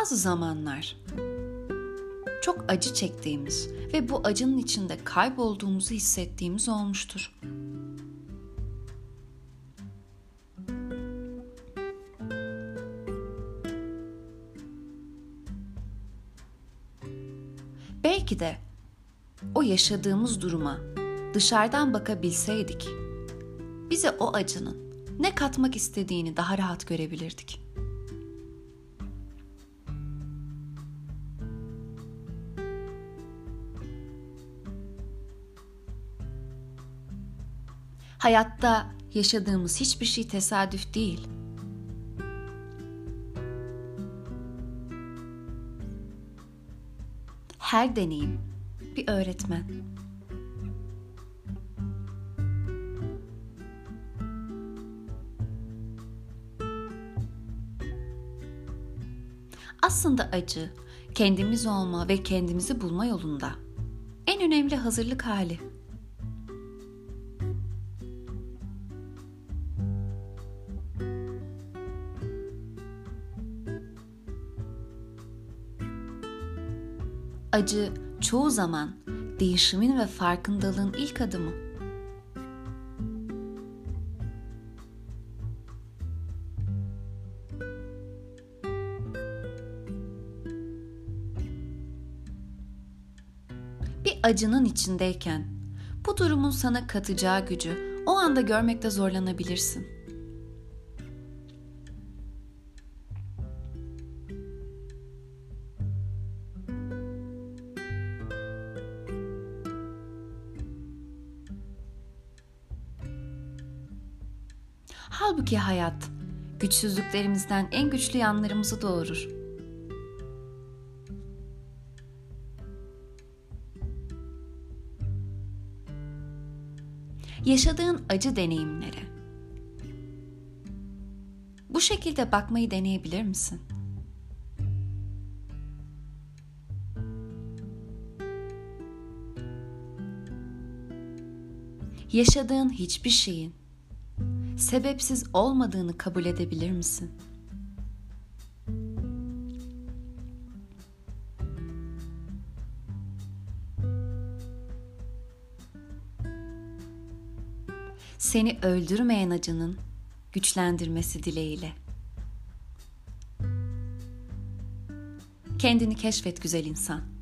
Bazı zamanlar çok acı çektiğimiz ve bu acının içinde kaybolduğumuzu hissettiğimiz olmuştur. Belki de o yaşadığımız duruma dışarıdan bakabilseydik, bize o acının ne katmak istediğini daha rahat görebilirdik. Hayatta yaşadığımız hiçbir şey tesadüf değil. Her deneyim bir öğretmen. Aslında acı, kendimiz olma ve kendimizi bulma yolunda en önemli hazırlık hali. Acı çoğu zaman değişimin ve farkındalığın ilk adımı. Bir acının içindeyken bu durumun sana katacağı gücü o anda görmekte zorlanabilirsin. Halbuki hayat güçsüzlüklerimizden en güçlü yanlarımızı doğurur. Yaşadığın acı deneyimlere bu şekilde bakmayı deneyebilir misin? Yaşadığın hiçbir şeyin sebepsiz olmadığını kabul edebilir misin? Seni öldürmeyen acının güçlendirmesi dileğiyle. Kendini keşfet güzel insan.